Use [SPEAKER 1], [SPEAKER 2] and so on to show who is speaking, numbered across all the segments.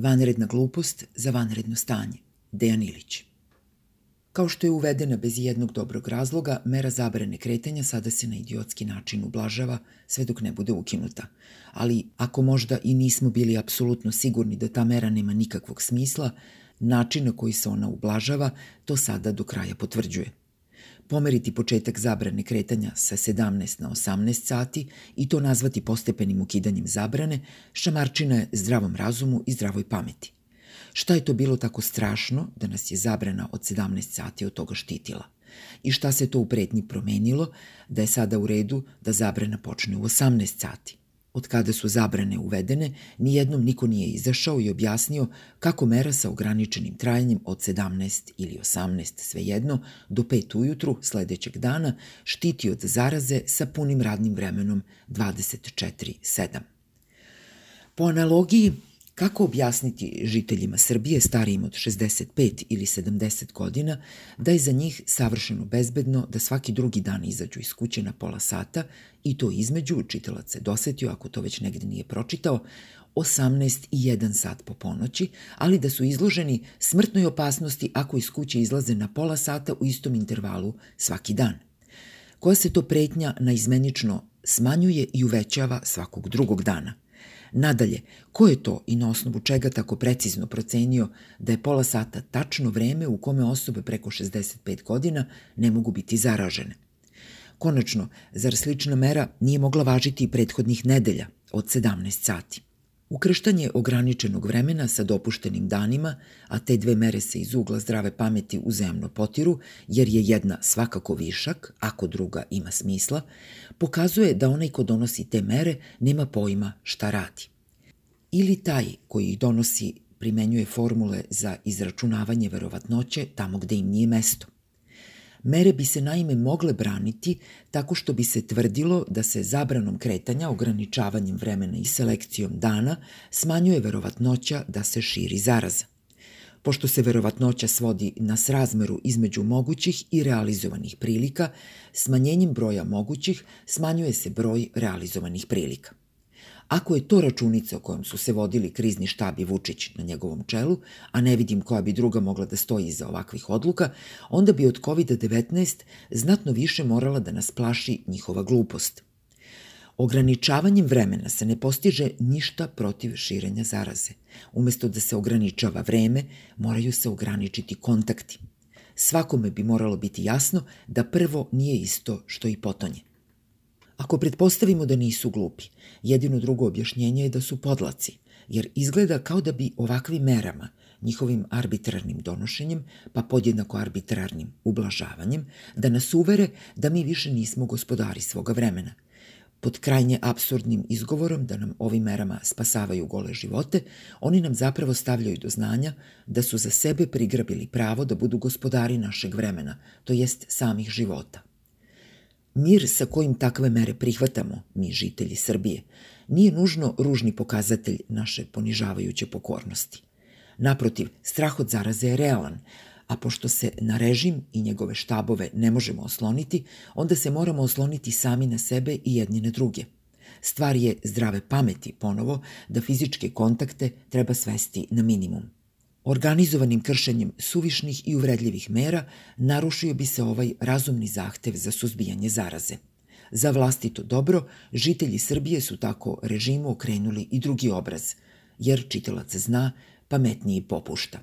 [SPEAKER 1] Vanredna glupost za vanredno stanje. Dejan Ilić. Kao što je uvedena bez jednog dobrog razloga, mera zabrane kretanja sada se na idiotski način ublažava sve dok ne bude ukinuta. Ali ako možda i nismo bili apsolutno sigurni da ta mera nema nikakvog smisla, način na koji se ona ublažava to sada do kraja potvrđuje pomeriti početak zabrane kretanja sa 17 na 18 sati i to nazvati postepenim ukidanjem zabrane, šamarčina je zdravom razumu i zdravoj pameti. Šta je to bilo tako strašno da nas je zabrana od 17 sati od toga štitila? I šta se to u pretnji promenilo da je sada u redu da zabrana počne u 18 sati? Od kada su zabrane uvedene, nijednom niko nije izašao i objasnio kako mera sa ograničenim trajanjem od 17 ili 18, svejedno, do 5 ujutru sledećeg dana štiti od zaraze sa punim radnim vremenom 24-7. Po analogiji, Kako objasniti žiteljima Srbije starijim od 65 ili 70 godina da je za njih savršeno bezbedno da svaki drugi dan izađu iz kuće na pola sata i to između, čitalac se dosetio ako to već negde nije pročitao, 18 i 1 sat po ponoći, ali da su izloženi smrtnoj opasnosti ako iz kuće izlaze na pola sata u istom intervalu svaki dan. Koja se to pretnja na izmenično smanjuje i uvećava svakog drugog dana – Nadalje, ko je to i na osnovu čega tako precizno procenio da je pola sata tačno vreme u kome osobe preko 65 godina ne mogu biti zaražene? Konačno, zar slična mera nije mogla važiti i prethodnih nedelja od 17 sati? Ukrštanje ograničenog vremena sa dopuštenim danima, a te dve mere se iz ugla zdrave pameti uzajamno potiru, jer je jedna svakako višak, ako druga ima smisla, pokazuje da onaj ko donosi te mere nema pojma šta radi. Ili taj koji ih donosi primenjuje formule za izračunavanje verovatnoće tamo gde im nije mesto – Mere bi se naime mogle braniti tako što bi se tvrdilo da se zabranom kretanja, ograničavanjem vremena i selekcijom dana smanjuje verovatnoća da se širi zaraza. Pošto se verovatnoća svodi na srazmeru između mogućih i realizovanih prilika, smanjenjem broja mogućih smanjuje se broj realizovanih prilika. Ako je to računica o kojom su se vodili krizni štab i Vučić na njegovom čelu, a ne vidim koja bi druga mogla da stoji iza ovakvih odluka, onda bi od COVID-19 znatno više morala da nas plaši njihova glupost. Ograničavanjem vremena se ne postiže ništa protiv širenja zaraze. Umesto da se ograničava vreme, moraju se ograničiti kontakti. Svakome bi moralo biti jasno da prvo nije isto što i potonje. Ako pretpostavimo da nisu glupi, jedino drugo objašnjenje je da su podlaci, jer izgleda kao da bi ovakvim merama, njihovim arbitrarnim donošenjem, pa podjednako arbitrarnim ublažavanjem, da nas uvere da mi više nismo gospodari svoga vremena. Pod krajnje absurdnim izgovorom da nam ovim merama spasavaju gole živote, oni nam zapravo stavljaju do znanja da su za sebe prigrabili pravo da budu gospodari našeg vremena, to jest samih života. Mir sa kojim takve mere prihvatamo, mi žitelji Srbije, nije nužno ružni pokazatelj naše ponižavajuće pokornosti. Naprotiv, strah od zaraze je realan, a pošto se na režim i njegove štabove ne možemo osloniti, onda se moramo osloniti sami na sebe i jedni na druge. Stvar je zdrave pameti ponovo da fizičke kontakte treba svesti na minimum. Organizovanim kršenjem suvišnih i uvredljivih mera narušio bi se ovaj razumni zahtev za suzbijanje zaraze. Za vlastito dobro, žitelji Srbije su tako režimu okrenuli i drugi obraz, jer čitalac zna, pametniji popušta.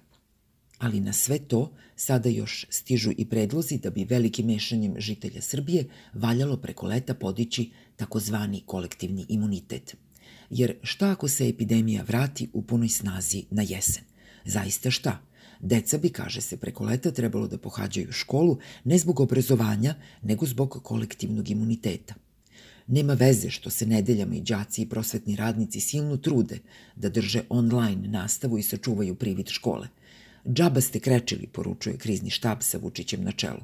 [SPEAKER 1] Ali na sve to sada još stižu i predlozi da bi velikim mešanjem žitelja Srbije valjalo preko leta podići takozvani kolektivni imunitet. Jer šta ako se epidemija vrati u punoj snazi na jesen? Zaista šta? Deca bi, kaže se, preko leta trebalo da pohađaju školu ne zbog obrazovanja, nego zbog kolektivnog imuniteta. Nema veze što se nedeljama i đaci i prosvetni radnici silno trude da drže online nastavu i sačuvaju privid škole. Džaba ste krečili, poručuje krizni štab sa Vučićem na čelu.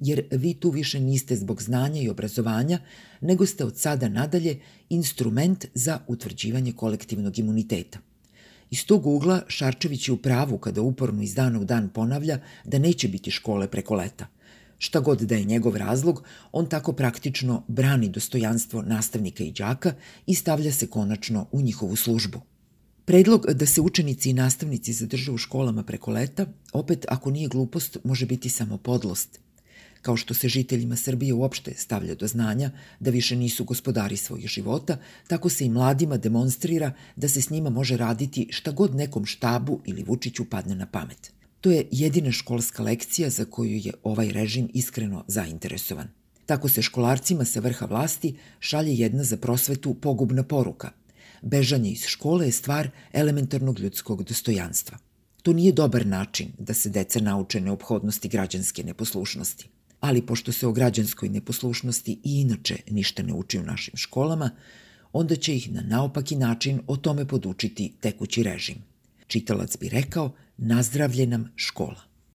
[SPEAKER 1] Jer vi tu više niste zbog znanja i obrazovanja, nego ste od sada nadalje instrument za utvrđivanje kolektivnog imuniteta – Iz tog ugla Šarčević je u pravu kada uporno iz dana u dan ponavlja da neće biti škole preko leta. Šta god da je njegov razlog, on tako praktično brani dostojanstvo nastavnika i đaka i stavlja se konačno u njihovu službu. Predlog da se učenici i nastavnici zadrže u školama preko leta, opet ako nije glupost, može biti samo podlost. Kao što se žiteljima Srbije uopšte stavlja do znanja da više nisu gospodari svojih života, tako se i mladima demonstrira da se s njima može raditi šta god nekom štabu ili Vučiću padne na pamet. To je jedina školska lekcija za koju je ovaj režim iskreno zainteresovan. Tako se školarcima sa vrha vlasti šalje jedna za prosvetu pogubna poruka – bežanje iz škole je stvar elementarnog ljudskog dostojanstva. To nije dobar način da se deca nauče neophodnosti građanske neposlušnosti. Ali pošto se o građanskoj neposlušnosti i inače ništa ne uči u našim školama, onda će ih na naopaki način o tome podučiti tekući režim. Čitalac bi rekao, nazdravlje nam škola.